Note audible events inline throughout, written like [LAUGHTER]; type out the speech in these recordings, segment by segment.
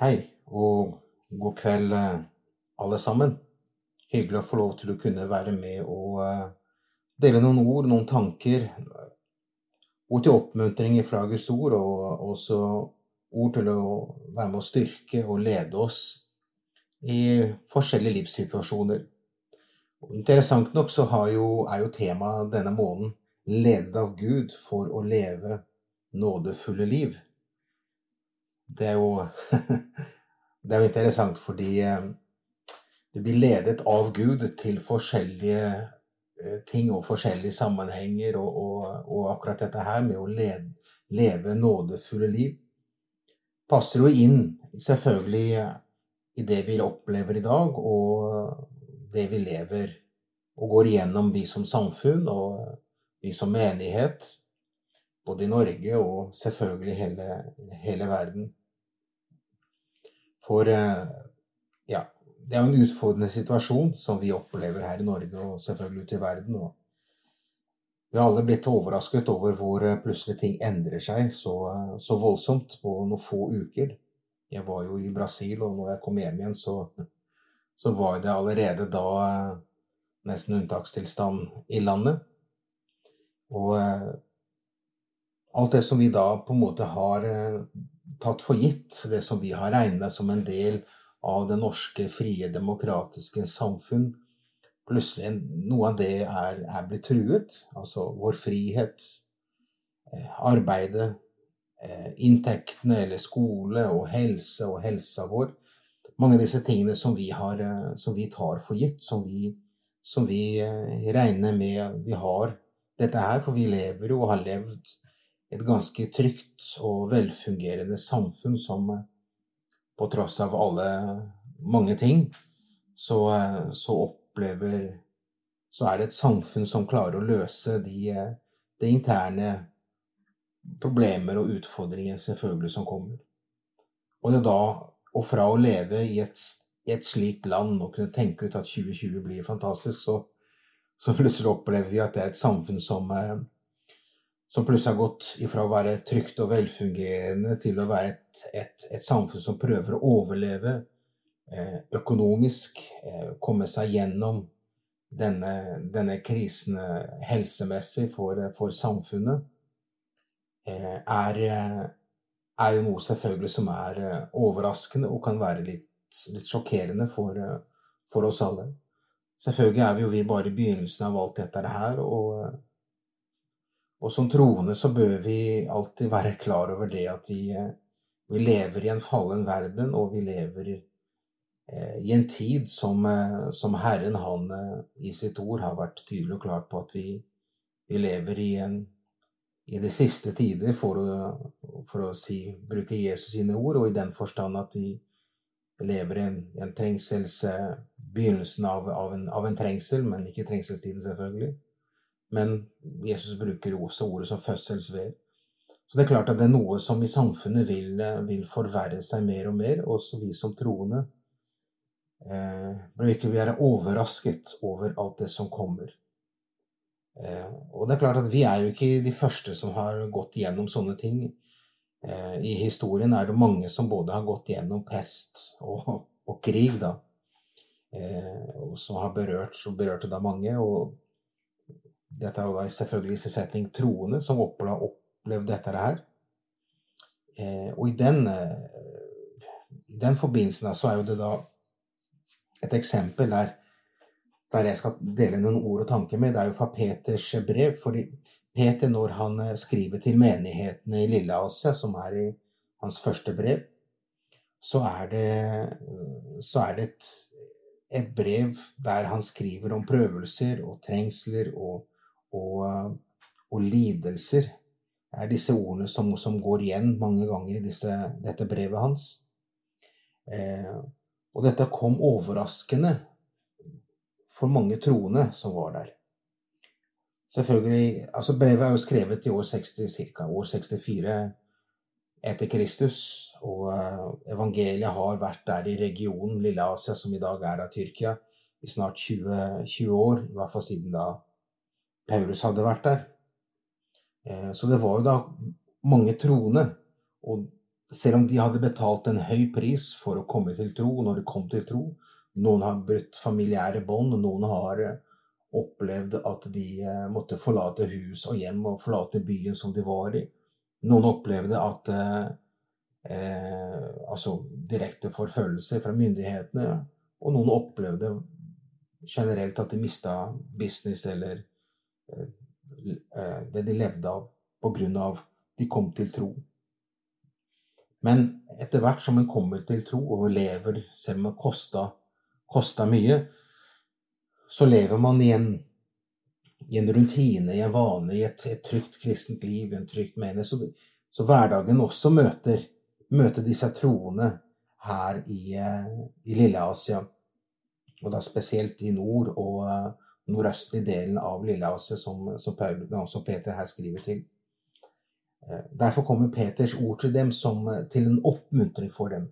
Hei og god kveld, eh, alle sammen. Hyggelig å få lov til å kunne være med og eh, dele noen ord, noen tanker. Ord til oppmuntring fra Guds ord, og også ord til å være med å styrke og lede oss i forskjellige livssituasjoner. Interessant nok så jo, er jo temaet denne måneden 'Ledet av Gud for å leve nådefulle liv'. Det er jo [LAUGHS] Det er jo interessant fordi eh, det blir ledet av Gud til forskjellige eh, ting og forskjellige sammenhenger, og, og, og akkurat dette her med å lede, leve nådefulle liv passer jo inn selvfølgelig i det vi opplever i dag, og det vi lever og går igjennom, vi som samfunn og vi som menighet, både i Norge og selvfølgelig hele, hele verden. For eh, ja, det er jo en utfordrende situasjon som vi opplever her i Norge og selvfølgelig ute i verden. Og vi har alle blitt overrasket over hvor eh, plutselig ting endrer seg så, eh, så, voldsomt på noen få uker. Jeg var jo i Brasil, og når jeg kom hjem igjen, så, så var det allerede da nesten unntakstilstand i landet. Og alt det som vi da på en måte har tatt for gitt, det som vi har regnet som en del av det norske, frie, demokratiske samfunn. Plutselig noe av det er, er blitt truet. Altså vår frihet, eh, arbeidet, eh, inntektene eller skole og helse og helsa vår. Mange av disse tingene som vi, har, eh, som vi tar for gitt, som vi, som vi regner med vi har dette her, for vi lever jo og har levd et ganske trygt og velfungerende samfunn som eh, på tross av alle mange ting, så, eh, så opplever Så er det et samfunn som klarer å løse de, eh, de interne problemer og utfordringer selvfølgelig som kommer. Og det er da, og fra å leve i et, et slikt land og kunne tenke ut at 2020 blir fantastisk, så, så plutselig opplever vi at det er et samfunn som som plutselig har gått ifra å være trygt og velfungerende til å være et, et, et samfunn som prøver å overleve eh, økonomisk, eh, komme seg gjennom denne, denne krisen eh, helsemessig for, for samfunnet, eh, er, eh, er, jo noe selvfølgelig som er eh, overraskende og kan være litt, litt sjokkerende for, for, oss alle. Selvfølgelig er vi jo vi bare i begynnelsen av alt dette her. og og som troende så bør vi alltid være klar over det at vi, eh, vi lever i en fallen verden, og vi lever eh, i en tid som, eh, som, Herren han i sitt ord har vært tydelig og klart på at vi, vi lever i, en, i de siste tider, for å, for å si, bruke Jesus sine ord, og i den forstand at vi lever i en, en trengsels Begynnelsen av, av, en, av en trengsel, men ikke trengselstiden, selvfølgelig. Men Jesus bruker også ordet som fødselsvev. Så det er klart at det er noe som i samfunnet vil, vil forverre seg mer og mer, også vi som troende. Eh, bør ikke være overrasket over alt det som kommer. Eh, og det er klart at vi er jo ikke de første som har gått gjennom sånne ting. Eh, I historien er det mange som både har gått gjennom pest og, og krig, da. Eh, og som har berørt, berørte da mange. og dette er jo selvfølgelig i setning troende som opplevde dette her. Eh, og i den, eh, i den forbindelsen så er jo det da et eksempel der, der jeg skal dele noen ord og tanker med. Det er jo fra Peters brev. fordi Peter, når han eh, skriver til menighetene i Lilleasia, som er i hans første brev, så er det, så er det et, et brev der han skriver om prøvelser og trengsler og og, og lidelser er disse ordene som, som, går igjen mange ganger i disse, dette brevet hans. Eh, og dette kom overraskende for mange troende som var der. Selvfølgelig, altså Brevet er jo skrevet i år 60, ca. år 64 etter Kristus. Og uh, evangeliet har vært der i regionen Lille Asia, som i dag er av Tyrkia, i snart 20, 20 år. I hvert fall siden da Paulus hadde vært der. Eh, så det var jo da mange troende. Og selv om de hadde betalt en høy pris for å komme til tro, når de kom til tro Noen har brutt familiære bånd, noen har eh, opplevd at de eh, måtte forlate hus og hjem og forlate byen som de var i. Noen opplevde at eh, Altså direkte forfølgelse fra myndighetene. Og noen opplevde generelt at de mista business eller det de levde av, på grunn av de kom til tro. Men etter hvert som en kommer til tro og lever, selv om det kosta, kosta mye, så lever man i en, i en rutine, i en vane, i et, et trygt kristent liv, i en trygt mening. Så, så, hverdagen også møter, møter disse troende her i, i Lille-Asia, og da spesielt i nord og nordøstlige delen av Lille-Asia, som, som, som Peter her skriver til. Eh, derfor kommer Peters ord til dem som eh, til en oppmuntring for dem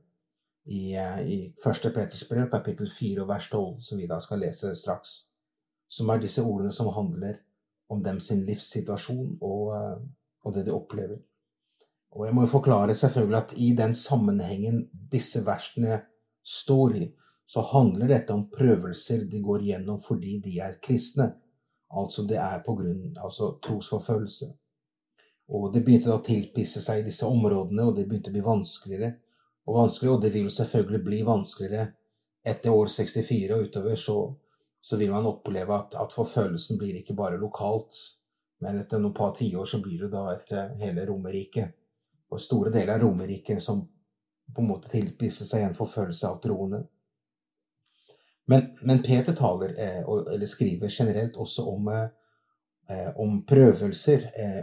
i, eh, i 1. Peters brev, kapittel 4, vers 12, som vi da skal lese straks. Som er disse ordene som handler om dem sin livssituasjon og, og det de opplever. Og jeg må jo forklare selvfølgelig at i den sammenhengen disse versene står i, så handler dette om prøvelser de går gjennom fordi de er kristne. Altså det er på grunn altså trosforfølgelse. Og det begynte da å tilpisse seg i disse områdene, og det begynte å bli vanskeligere og vanskeligere. Og det vil jo selvfølgelig bli vanskeligere etter år 64 og utover. Så, så vil man oppleve at, at, forfølgelsen blir ikke bare lokalt, men etter noen par tiår så blir det da etter hele Romerriket. Og store deler av Romerriket som på en måte tilpisser seg en forfølgelse av troende. Men, men Peter taler, eh, eller skriver generelt også om eh, Eh, om prøvelser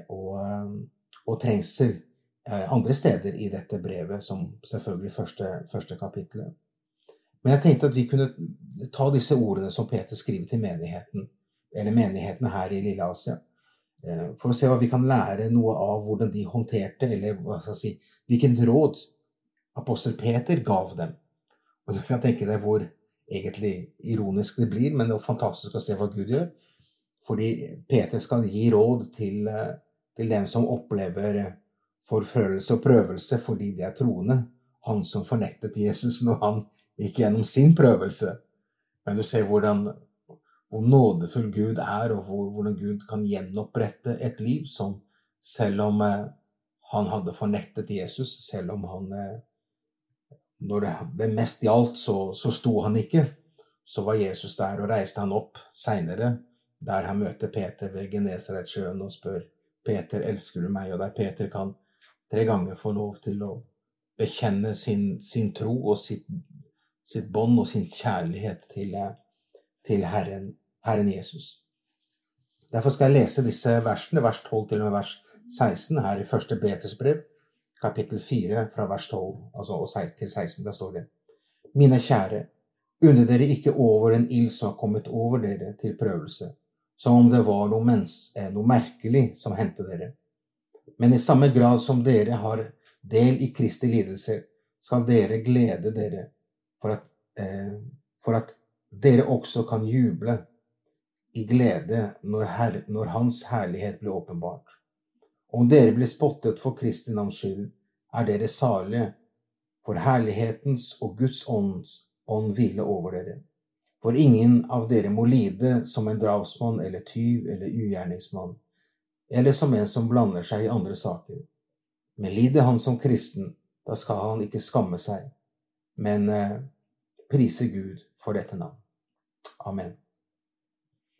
og, og trengsel andre steder i dette brevet, som selvfølgelig første, første kapittelet. Men jeg tenkte at vi kunne ta disse ordene som Peter skriver til menigheten, eller menighetene her i Lille Asia, for å se hva vi kan lære noe av hvordan de håndterte, eller hva skal jeg si, hvilken råd apostel Peter gav dem. Og du kan tenke deg hvor egentlig ironisk det blir, men det er fantastisk å se hva Gud gjør. Fordi Peter skal gi råd til, eh, til dem som opplever forfølgelse og prøvelse fordi de er troende. Han som fornektet Jesus når han gikk gjennom sin prøvelse. Men du ser hvordan, hvor nådefull Gud er, og hvor, hvordan Gud kan gjenopprette et liv som selv om eh, han hadde fornektet Jesus, selv om han eh, Når det, mest gjaldt, så, så sto han ikke. Så var Jesus der og reiste han opp seinere der han møter Peter ved Genesaretsjøen og spør Peter, elsker du meg? Og der Peter kan tre ganger få lov til å bekjenne sin, sin tro og sitt, sitt bånd og sin kjærlighet til, til Herren, Herren, Jesus. Derfor skal jeg lese disse versene, vers 12 til og med vers 16, her i første Betes brev, kapittel 4, fra vers 12 altså, til 16. Der står det Mine kjære, unne dere ikke over den ild som har kommet over dere til prøvelse som om det var noe, mens, eh, noe merkelig som hendte dere. Men i samme grad som dere har del i Kristi lidelse, skal dere glede dere for at, eh, for at dere også kan juble i glede når, her, når Hans herlighet blir åpenbart. Om dere blir spottet for Kristi navns skyld, er dere salige, for herlighetens og Guds ånds ånd hvile over dere. For ingen av dere må lide som en drapsmann eller tyv eller ugjerningsmann, eller som en som blander seg i andre saker. Men lider han som kristen, da skal han ikke skamme seg, men eh, prise Gud for dette navn. Amen.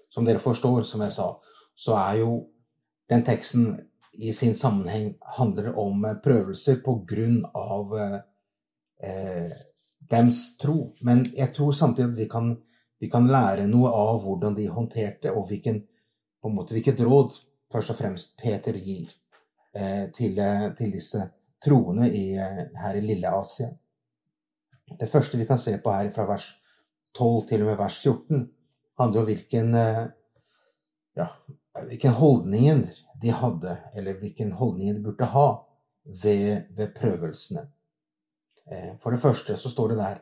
Som dere forstår, som jeg sa, så er jo den teksten i sin sammenheng handler om eh, prøvelser på grunn av eh, eh, dems tro. Men jeg tror samtidig at vi kan vi kan lære noe av hvordan de håndterte, og hvilken, på en måte, hvilket råd først og fremst Peter gir eh, til, eh, til, disse troende i, her i lille Asia. Det første vi kan se på her fra vers 12 til og med vers 14, handler om hvilken, ja, hvilken holdningen de hadde, eller hvilken holdning de burde ha ved, ved prøvelsene. For det første så står det der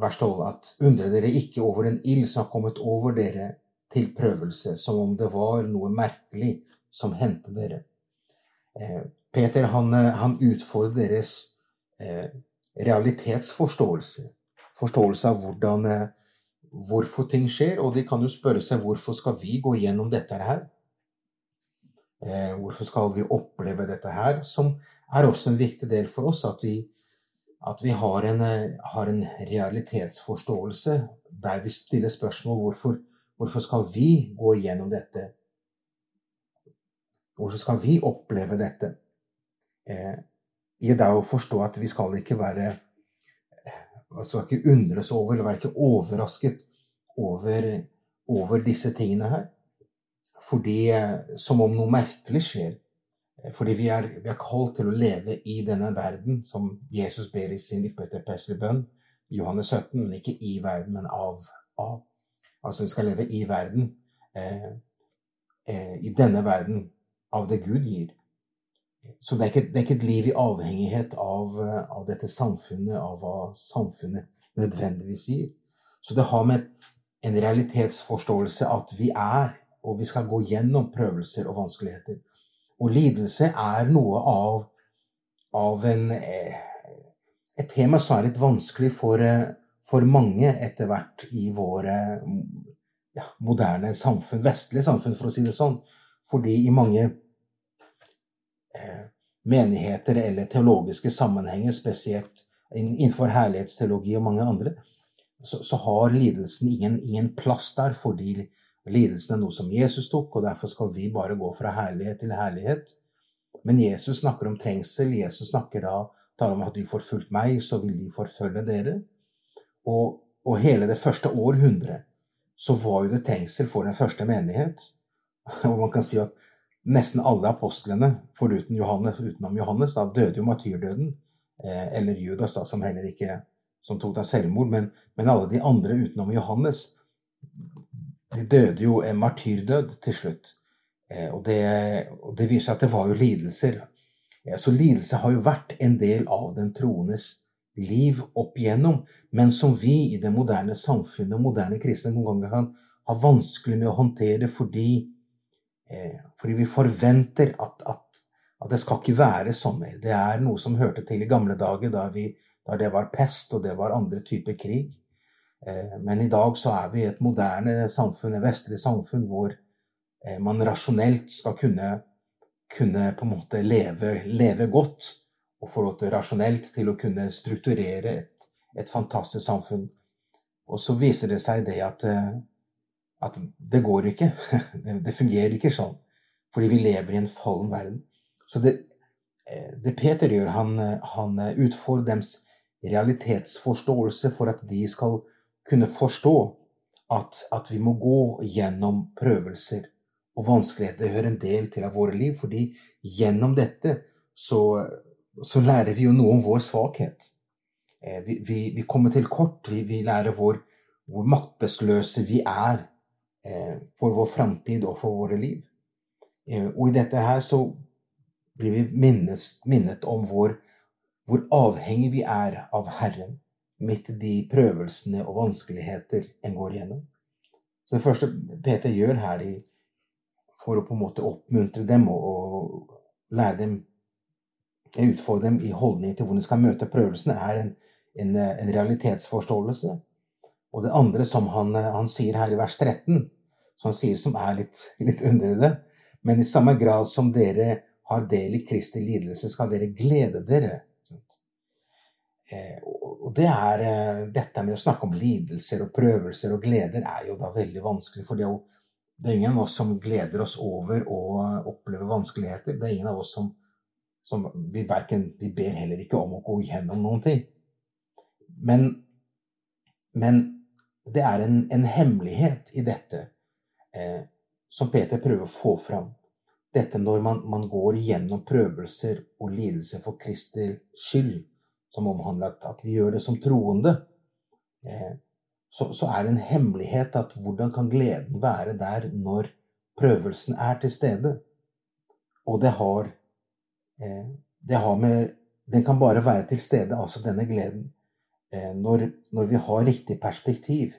vers 12 at undre dere ikke over den ild som har kommet over dere til prøvelse, som om det var noe merkelig som hendte dere. Eh, Peter han, han utfordrer deres eh, realitetsforståelse. Forståelse av hvordan, hvorfor ting skjer. Og de kan jo spørre seg hvorfor skal vi gå gjennom dette her? Eh, hvorfor skal vi oppleve dette her? Som er også en viktig del for oss. At vi, at vi har, en, har, en, realitetsforståelse der vi stiller spørsmål hvorfor, hvorfor skal vi gå gjennom dette? Hvorfor skal vi oppleve dette? Eh, I det å forstå at vi skal ikke være altså ikke undres over eller være ikke overrasket over, over disse tingene her. Fordi Som om noe merkelig skjer. Fordi vi er, vi er kalt til å leve i denne verden, som Jesus ber i sin ypperste bønn, Johannes 17, men ikke i verden, men av. av. Altså vi skal leve i verden, eh, eh, i denne verden, av det Gud gir. Så det er, ikke, det er ikke, et liv i avhengighet av, av, dette samfunnet, av hva samfunnet nødvendigvis gir. Så det har med en realitetsforståelse at vi er, og vi skal gå gjennom prøvelser og vanskeligheter. Og lidelse er noe av, av en, eh, et tema som er litt vanskelig for, for mange etter hvert i våre ja, moderne samfunn, vestlige samfunn, for å si det sånn. Fordi i mange Eh, menigheter eller teologiske sammenhenger, spesielt innenfor herlighetsteologi og mange andre, så, så har lidelsen ingen, ingen, plass der, fordi lidelsen er noe som Jesus tok, og derfor skal vi bare gå fra herlighet til herlighet. Men Jesus snakker om trengsel. Jesus snakker da taler om at de får fulgt meg, så vil de forfølge dere. Og, og hele det første århundret så var jo det trengsel for den første menighet. [LAUGHS] Og man kan si at Nesten alle apostlene, foruten Johannes, utenom Johannes, da, døde jo matyrdøden. Eh, eller Judas, da, som heller ikke som tok da selvmord. Men, men, alle de andre utenom Johannes, de døde jo en martyrdød til slutt. Eh, og, det, og, det, viser seg at det var jo lidelser. Eh, så lidelse har jo vært en del av den troendes liv opp igjennom, men som vi i det moderne samfunnet, moderne kristne, noen ganger kan ha vanskelig med å håndtere fordi Eh, fordi vi forventer at, at, at, det skal ikke være sånn mer. Det er noe som hørte til i gamle dager, da, vi, da det var pest og det var andre typer krig. Eh, men i dag så er vi et moderne samfunn, et vestlig samfunn, hvor eh, man rasjonelt skal kunne, kunne på en måte leve, leve godt. Og få lov til rasjonelt til å kunne strukturere et, et fantastisk samfunn. Og så viser det seg det at at det går ikke. [LAUGHS] Det fungerer ikke sånn. Fordi vi lever i en fallen verden. Så det, eh, det Peter gjør, han, han utfordrer deres realitetsforståelse for at de skal kunne forstå at, at, vi må gå gjennom prøvelser og vanskeligheter. Det hører en del til av våre liv, fordi gjennom dette så, så lærer vi jo noe om vår svakhet. Eh, vi, vi, vi kommer til kort. Vi, vi lærer hvor, hvor maktesløse vi er Eh, for vår framtid og for våre liv. Eh, og i dette her så blir vi minnet, minnet om hvor, hvor avhengig vi er av Herren midt i de prøvelsene og vanskeligheter en går igjennom. Så det første Peter gjør her i, for å på en måte oppmuntre dem og, og lære dem utfordre dem i holdning til hvordan de skal møte prøvelsene, er en, en, en realitetsforståelse og det andre som han, han, sier her i vers 13, som han sier som er litt, litt underlig Men i samme grad som dere har del i Kristi lidelse, skal dere glede dere. Eh, det er, eh, dette med å snakke om lidelser og prøvelser og gleder er jo da veldig vanskelig. For det er jo ingen av oss som gleder oss over å oppleve vanskeligheter. Det er ingen av oss som, som vi, verken, vi ber heller ikke om å gå igjennom noen ting. Men, men det er en, en hemmelighet i dette eh, som Peter prøver å få fram. Dette når man, man går igjennom prøvelser og lidelser for Kristi skyld, som omhandler at, vi gjør det som troende, eh, så, så, er det en hemmelighet at hvordan kan gleden være der når prøvelsen er til stede? Og det har, eh, det har med Den kan bare være til stede, altså denne gleden, Eh, når, når, vi har riktig perspektiv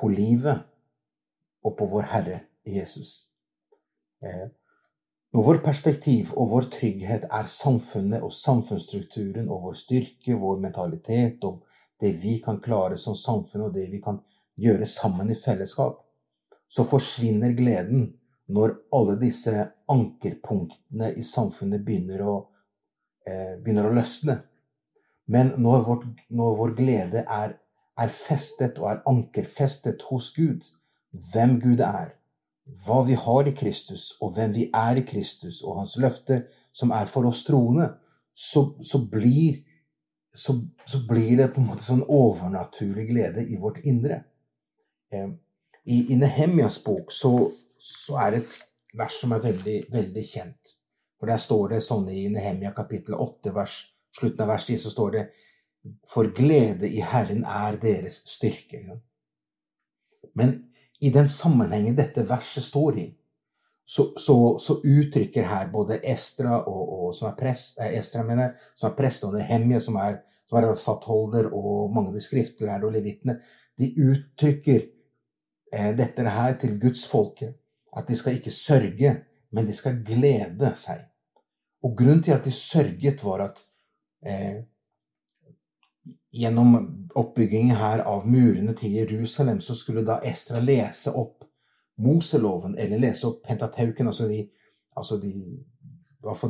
på livet og på vår Herre Jesus. Når vår perspektiv og vår trygghet er samfunnet og samfunnsstrukturen og vår styrke, vår mentalitet og det vi kan klare som samfunn og det vi kan gjøre sammen i fellesskap, så forsvinner gleden når alle disse ankerpunktene i samfunnet begynner å, eh, begynner å løsne. Men når, vårt, når vår glede er, er festet og er ankerfestet hos Gud, hvem Gud er, hva vi har i Kristus, og hvem vi er i Kristus, og hans løfte som er for oss troende, så, så, blir, så, så, blir, det på en måte sånn overnaturlig glede i vårt indre. Eh, I, i Nehemjas bok så, er det et vers som er veldig, veldig kjent. For der står det sånn i Nehemja kapittel 8, vers, slutten av vers 10, så står det For glede i Herren er deres styrke. Men i den sammenhengen dette verset står i, så, så, så uttrykker her både Estra, og, og, som er prest, eh, Estra mener, som er prest, og Nehemje, som er, som er stattholder, og mange av de skriftlærde og levitene, de uttrykker eh, dette her til Guds folke. At de skal ikke sørge, men de skal glede seg. Og grunnen til at de sørget, var at eh, gjennom oppbyggingen her av murene til Jerusalem, så skulle da Estra lese opp Moseloven, eller lese opp Pentateuken, altså, de, altså de,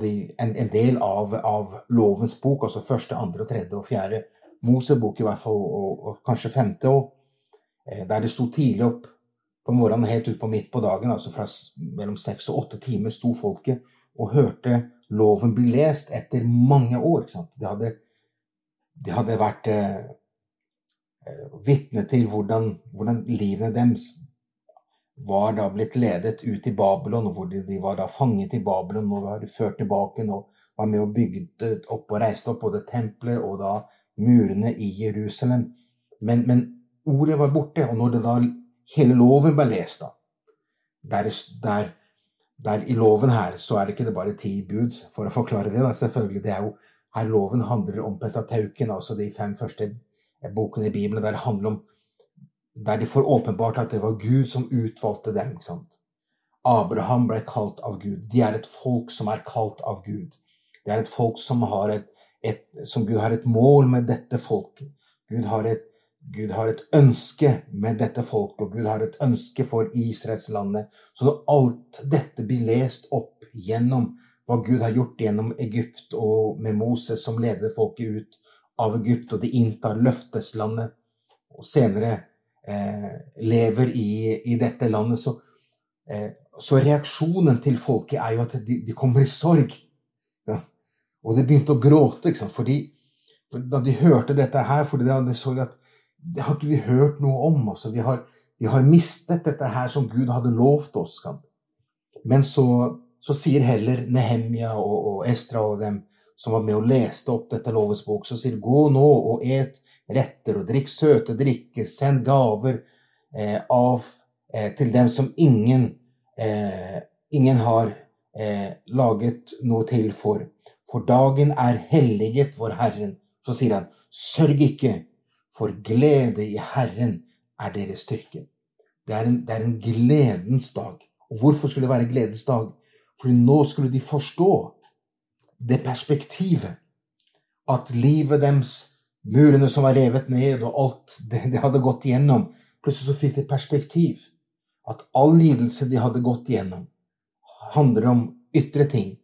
de, en, en, del av, av, lovens bok, altså første, andre, tredje og fjerde Mosebok, i hvert fall, og, og kanskje femte òg, eh, der det sto tidlig opp på morgenen helt utpå midt på dagen, altså fra mellom seks og åtte timer, sto folket og hørte loven bli lest etter mange år. Det hadde de hadde vært eh, eh, vitne til hvordan, hvordan, livene deres var da blitt ledet ut i Babylon, hvor de, de var da fanget i Babylon og var ført tilbake og var med og bygde opp og reiste opp både tempelet og da murene i Jerusalem. Men, men ordet var borte, og når det da hele loven ble lest, da der, der, der, i loven her så er det ikke det bare ti bud, for å forklare det, da, selvfølgelig. Det er jo her loven handler om Pentateuken, altså de fem første bokene i Bibelen, der det handler om der de får åpenbart at det var Gud som utvalgte dem. ikke sant? Abraham ble kalt av Gud. De er et folk som er kalt av Gud. Det er et folk som, har et, et, som Gud har et mål med dette folket. Gud har, et, Gud har et ønske med dette folket, og Gud har et ønske for Israelslandet. Så når alt dette blir lest opp gjennom hva Gud har gjort gjennom Egypt og med Moses som leder folket ut av Egypt, og de inntar løfteslandet, og senere eh, lever i, i, dette landet, så, eh, så, reaksjonen til folket er jo at de, de kommer i sorg. Ja. Og de begynte å gråte, fordi da de hørte dette her, fordi de så at det har ikke vi hørt noe om. Altså, vi, har, vi har mistet dette her som Gud hadde lovt oss. Men så så sier heller Nehemja og, og Estra og dem som var med og leste opp dette lovens bok, så sier gå nå og et retter og drikk søte drikker, send gaver eh, av eh, til dem som ingen, eh, ingen har eh, laget noe til for. For dagen er helliget vår Herren. Så sier han, sørg ikke, for glede i Herren er deres styrke. Det er en, det er en gledens dag. Og hvorfor skulle det være gledens dag? For nå skulle de forstå det perspektivet at livet deres, murene som var revet ned, og alt det de hadde gått igjennom Plutselig så fikk de perspektiv. At all lidelse de hadde gått igjennom, handler om ytre ting.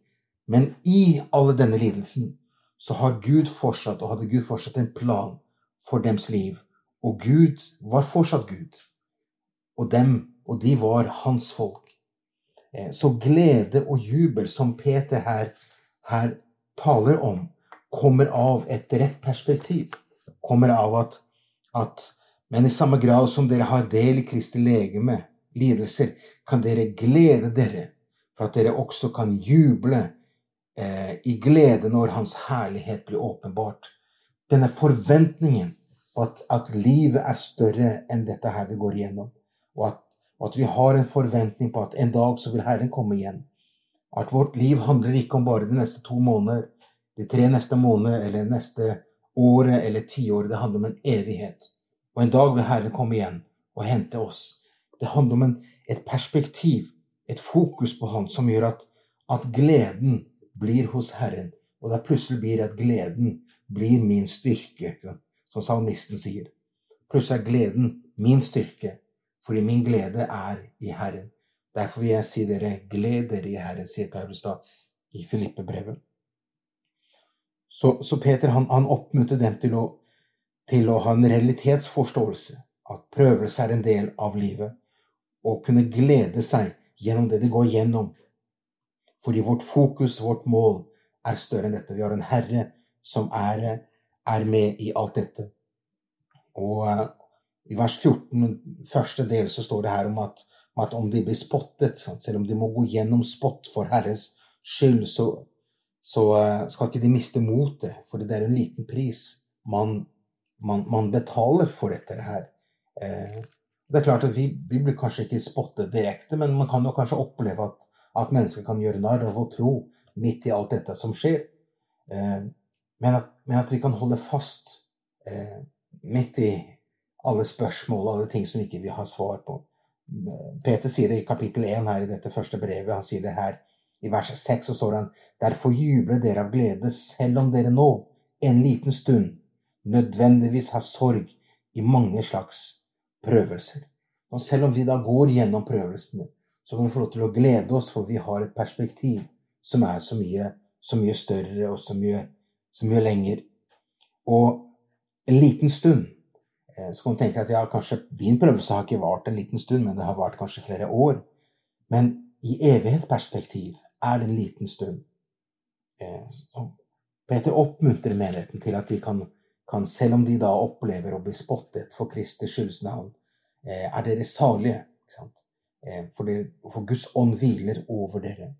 Men i alle denne lidelsen så har Gud fortsatt, og hadde Gud fortsatt en plan for dems liv. Og Gud var fortsatt Gud. Og dem, og de var hans folk. Eh, så glede og jubel, som Peter her, her taler om, kommer av et rett perspektiv. Kommer av at, at Men i samme grad som dere har del i Kristi legeme, lidelser, kan dere glede dere for at dere også kan juble eh, i glede når Hans herlighet blir åpenbart. Denne forventningen på at, at livet er større enn dette her vi går igjennom, og at at vi har en forventning på at en dag så vil Herren komme igjen. At vårt liv handler ikke om bare de neste to måneder, de tre neste månedene eller neste året eller tiåret. Det handler om en evighet. Og en dag vil Herren komme igjen og hente oss. Det handler om en, et perspektiv, et fokus på Han, som gjør at, at gleden blir hos Herren. Og det plutselig blir at gleden blir min styrke, som salmisten sier. Plutselig er gleden min styrke, fordi min glede er i Herren. Derfor vil jeg si dere, gled dere i Herren, sier Paulus da i Filippe-brevet. Så, så, Peter han, han oppmuntret dem til å, til å ha en realitetsforståelse, at prøvelse er en del av livet, og kunne glede seg gjennom det de går gjennom. Fordi vårt fokus, vårt mål, er større enn dette. Vi har en Herre som er, er med i alt dette. Og uh, i vers 14, første del, så står det her om at at om de blir spottet, selv om de må gå gjennom spott for Herres skyld, så, så uh, skal ikke de miste motet, for det er en liten pris man, man, man betaler for dette her. Eh, det er klart at vi, vi, blir kanskje ikke spottet direkte, men man kan jo kanskje oppleve at, at mennesker kan gjøre narr av vår tro midt i alt dette som skjer. Eh, men, at, men, at, vi kan holde fast midt i alle spørsmål alle ting som ikke vi har svar på. Peter sier det i kapittel 1 her i dette første brevet. Han sier det her i vers 6, så står han Derfor jubler dere av glede, selv om dere nå, en liten stund, nødvendigvis har sorg i mange slags prøvelser. Og selv om vi da går gjennom prøvelsene, så kan vi få lov til å glede oss, for vi har et perspektiv som er så mye, så mye større og så mye, så mye lenger. Og en liten stund så kan du tenke at ja, kanskje din prøvelse har ikke vart en liten stund, men det har vart kanskje flere år. Men i evighetsperspektiv er det en liten stund. Eh, Peter oppmuntrer menigheten til at de kan, kan, selv om de da opplever å bli spottet for Kristi skylds navn, eh, er dere salige. For, det, for, Guds ånd hviler over dere.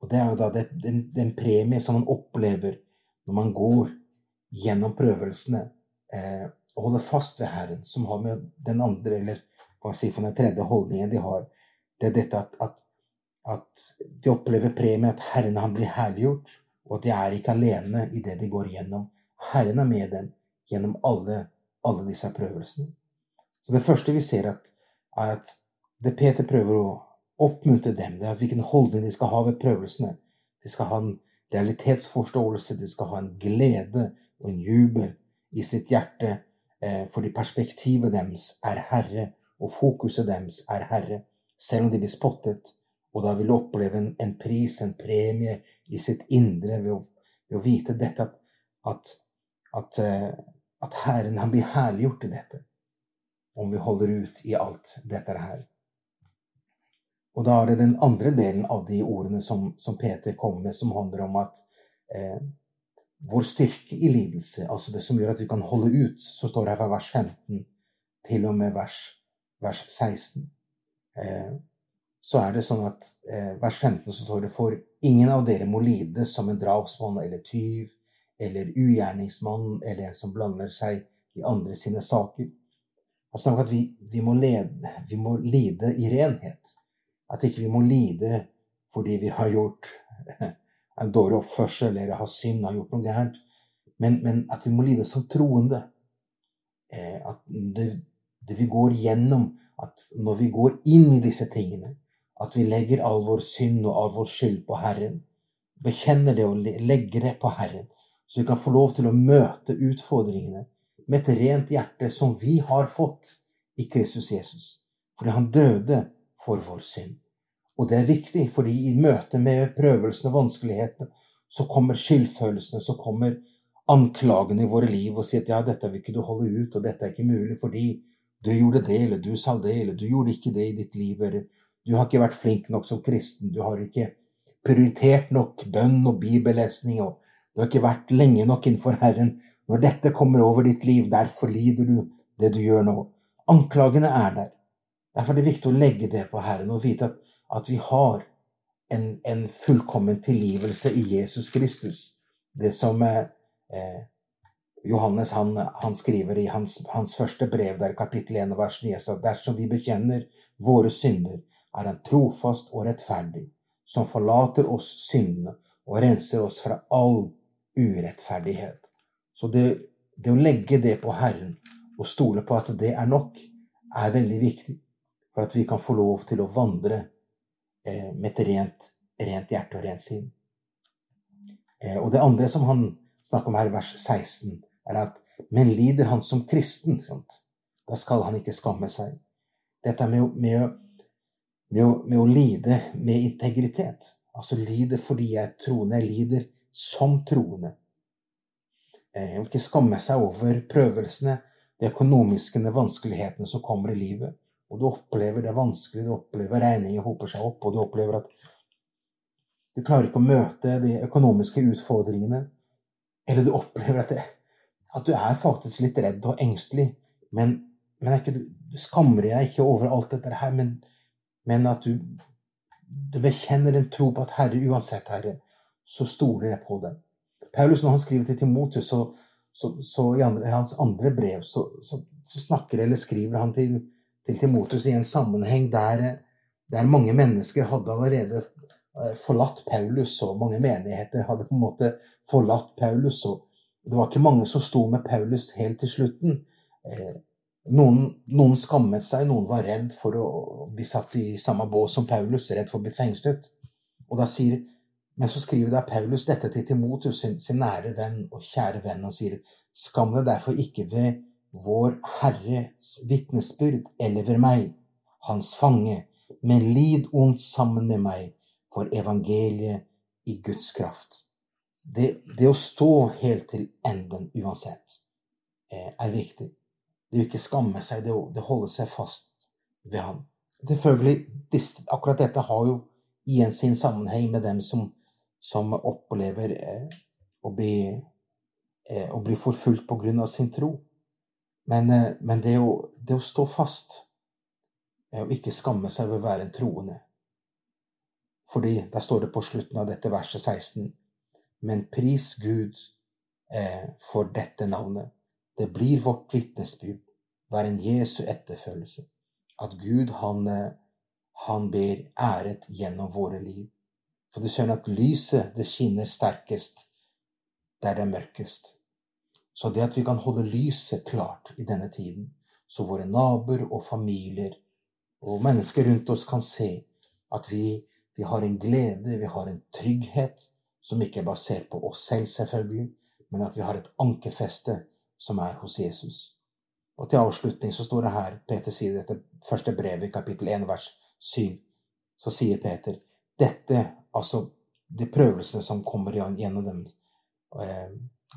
Og det er jo da den premie som man opplever når man går gjennom prøvelsene å holde fast ved Herren, som har med den andre, eller hva si for den tredje holdningen de har, det er dette at, at, at de opplever premie, at Herren han blir herliggjort, og at de er ikke alene i det de går gjennom. Herren er med dem gjennom alle, alle disse prøvelsene. Så Det første vi ser, at, er at det Peter prøver å oppmuntre dem, det er at hvilken holdning de skal ha ved prøvelsene. De skal ha en realitetsforståelse, de skal ha en glede og en jubel i sitt hjerte fordi perspektivet deres er Herre, og fokuset deres er Herre, selv om de blir spottet. Og da vil du oppleve en, en pris, en premie, i sitt indre ved å, ved å vite dette at, at, at, eh, at Herren han blir herliggjort i dette. Om vi holder ut i alt dette her. Og da er det den andre delen av de ordene som, som Peter kommer med, som handler om at eh, vår styrke i lidelse, altså det som gjør at vi kan holde ut, så står det her fra vers 15 til og med vers, vers 16. Eh, så er det sånn at eh, vers 15 så står det for ingen av dere må lide som en drapsmann eller tyv eller ugjerningsmann eller en som blander seg i andre sine saker. Altså snakker at vi, vi, må lede, vi må lide i renhet. At ikke vi må lide fordi vi har gjort en dårlig oppførsel eller har synd, har gjort noe gærent. Men, men, at vi må lide som troende. Eh, at det, det, vi går gjennom, at når vi går inn i disse tingene, at vi legger all vår synd og all vår skyld på Herren. Bekjenner det og legger det på Herren. Så vi kan få lov til å møte utfordringene med et rent hjerte som vi har fått i Kristus Jesus. Fordi han døde for vår synd. Og det er viktig, fordi i møte med prøvelsene og vanskelighetene, så kommer skyldfølelsene, så kommer anklagene i våre liv og sier at ja, dette vil ikke du holde ut, og dette er ikke mulig fordi du gjorde det, eller du sa det, eller du gjorde ikke det i ditt liv, eller du har ikke vært flink nok som kristen, du har ikke prioritert nok bønn og bibellesning, og du har ikke vært lenge nok innenfor Herren. Når dette kommer over ditt liv, derfor lider du det du gjør nå. Anklagene er der. Derfor er det viktig å legge det på Herren og vite at at vi har en, en fullkommen tilgivelse i Jesus Kristus. Det som eh, eh Johannes han, han, skriver i hans, hans, første brev, der kapittel 1 vers 9, at dersom vi bekjenner våre synder, er han trofast og rettferdig, som forlater oss syndene og renser oss fra all urettferdighet. Så det, det å legge det på Herren og stole på at det er nok, er veldig viktig for at vi kan få lov til å vandre med et rent rent hjerte og rent sinn. Eh, og det andre som han snakker om her i vers 16, er at men lider han som kristen, sant? da skal han ikke skamme seg. Dette med, med, med, med, å lide med integritet. Altså lide fordi jeg er troende. Jeg lider som troende. Jeg vil ikke skamme seg over prøvelsene, de økonomiske vanskelighetene som kommer i livet. Og du opplever det vanskelig, du opplever regninger hoper seg opp, og du opplever at du klarer ikke å møte de økonomiske utfordringene. Eller du opplever at, det, at du er faktisk litt redd og engstelig. Men, men ikke, du skammer deg ikke over alt dette her, men, men at du, du bekjenner en tro på at Herre, uansett, Herre, så stoler jeg på deg. Paulus, når han skriver til Timotus, så, så, så i andre, hans andre brev, så, så, snakker eller skriver han til, til Timotus i en sammenheng der, der mange mennesker hadde allerede Eh, forlatt Paulus, og mange menigheter hadde på en måte forlatt Paulus. og Det var ikke mange som sto med Paulus helt til slutten. Eh, noen, noen skammet seg, noen var redd for å bli satt i samme bås som Paulus, redd for å bli fengslet. Og da sier, Men så skriver da Paulus dette til Timotus, sin, sin nære venn og kjære venn, og sier Skam deg derfor ikke ved vår Herres vitnesbyrd eller ved meg, hans fange, men lid ondt sammen med meg for evangeliet i Guds kraft. Det, det, å stå helt til enden uansett eh, er viktig. Det å ikke skamme seg, det å det holde seg fast ved ham. Selvfølgelig, akkurat dette har jo igjen sin sammenheng med dem som, som opplever eh, å, bli, eh, bli forfulgt på grunn av sin tro. Men, eh, men det, å, det, å, stå fast er å ikke skamme seg ved å være en troende, fordi der står det på slutten av dette verset 16 Men pris Gud eh, for dette navnet. Det blir vårt vitnesbyrd, være en Jesu etterfølgelse. At Gud, han, eh, han blir æret gjennom våre liv. For du skjønner at lyset, det skinner sterkest der det er mørkest. Så det at vi kan holde lyset klart i denne tiden, så våre naboer og familier og mennesker rundt oss kan se at vi vi har en glede, vi har en trygghet som ikke er basert på oss selv, selvfølgelig, men at vi har et ankerfeste som er hos Jesus. Og til avslutning så står det her, Peter sier dette første brevet, i kapittel 1, vers 7, så sier Peter dette, altså de prøvelsene som kommer gjennom dem,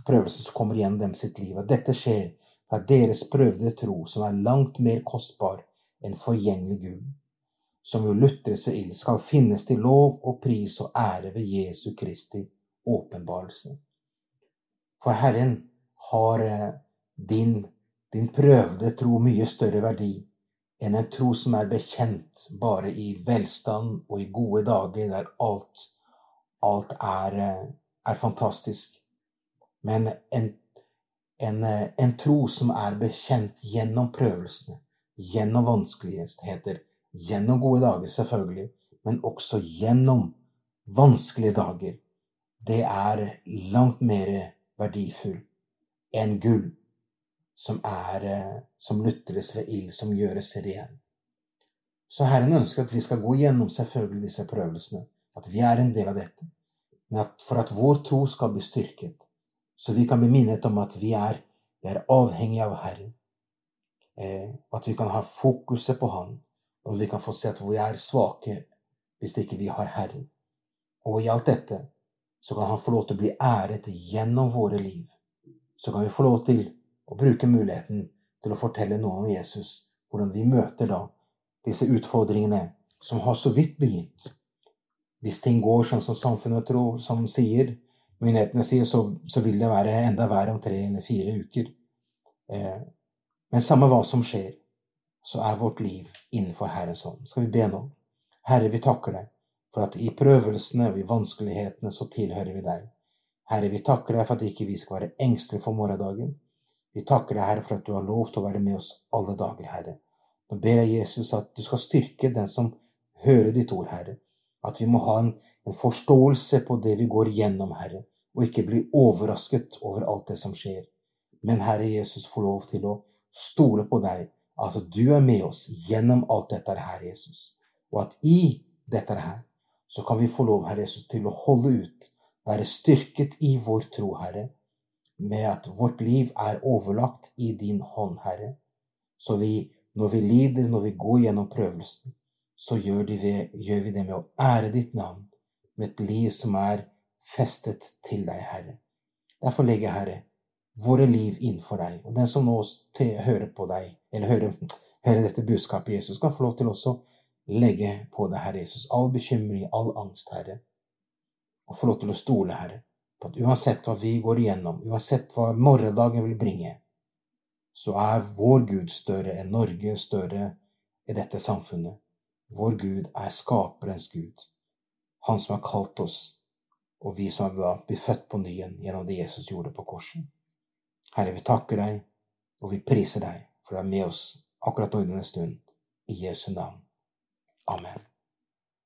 prøvelser som kommer igjen dem sitt liv, at dette skjer fra deres prøvde tro, som er langt mer kostbar enn forgjengelig Gud som jo lutres ved ild, skal finnes til lov og pris og ære ved Jesu Kristi åpenbarelse. For Herren har eh, din, din prøvde tro mye større verdi enn en tro som er bekjent bare i velstand og i gode dager der alt, alt er, eh, er fantastisk. Men en, en, en tro som er bekjent gjennom prøvelsene, gjennom vanskeligheter, Gjennom gode dager, selvfølgelig, men også gjennom vanskelige dager. Det er langt mer verdifull enn gull som er som lutres ved ild, som gjøres ren. Så Herren ønsker at vi skal gå gjennom selvfølgelig disse prøvelsene, at vi er en del av dette, men at for at vår tro skal bli styrket, så vi kan bli minnet om at vi er, vi er avhengige av Herren, eh, at vi kan ha fokuset på Han, og vi kan få se at vi er svake hvis ikke vi har Herren. Og i alt dette så kan Han få lov til å bli æret gjennom våre liv. Så kan vi få lov til å bruke muligheten til å fortelle noen om Jesus, hvordan vi møter da disse utfordringene som har så vidt begynt. Hvis ting går sånn som samfunnet tror, som sier, myndighetene sier, så, så, vil det være enda verre om tre eller fire uker. Eh, men samme hva som skjer, så er vårt liv innenfor Herrens hånd. Skal vi be nå? Herre, vi takker deg for at i prøvelsene og i vanskelighetene så tilhører vi deg. Herre, vi takker deg for at ikke vi skal være engstelige for morgendagen. Vi takker deg, Herre, for at du har lov til å være med oss alle dager, Herre. Nå ber jeg Jesus at du skal styrke den som hører ditt ord, Herre. At vi må ha en, en forståelse på det vi går gjennom, Herre, og ikke bli overrasket over alt det som skjer. Men Herre Jesus, få lov til å stole på deg at du er med oss gjennom alt dette her, Jesus. Og at i dette her så kan vi få lov, Herre Jesus, til å holde ut, være styrket i vår tro, Herre, med at vårt liv er overlagt i din hånd, Herre. Så vi, når vi lider, når vi går gjennom prøvelsen, så gjør, vi det med å ære ditt navn, med et liv som er festet til deg, Herre. Derfor legger jeg, Herre, våre liv innenfor deg. Og den som nå hører på deg, eller hører, hører dette budskapet, Jesus, kan få lov til også legge på deg, Herre Jesus, all bekymring, all angst, Herre, og få lov til å stole, Herre, på at uansett hva vi går igjennom, uansett hva morgendagen vil bringe, så er vår Gud større enn Norge, større i dette samfunnet. Vår Gud er skaperens Gud, Han som har kalt oss, og vi som da blir født på nyen gjennom det Jesus gjorde på korset. Herre, vi takker deg, og vi priser deg for å være med oss akkurat nå i denne stund. I Jesu navn. Amen.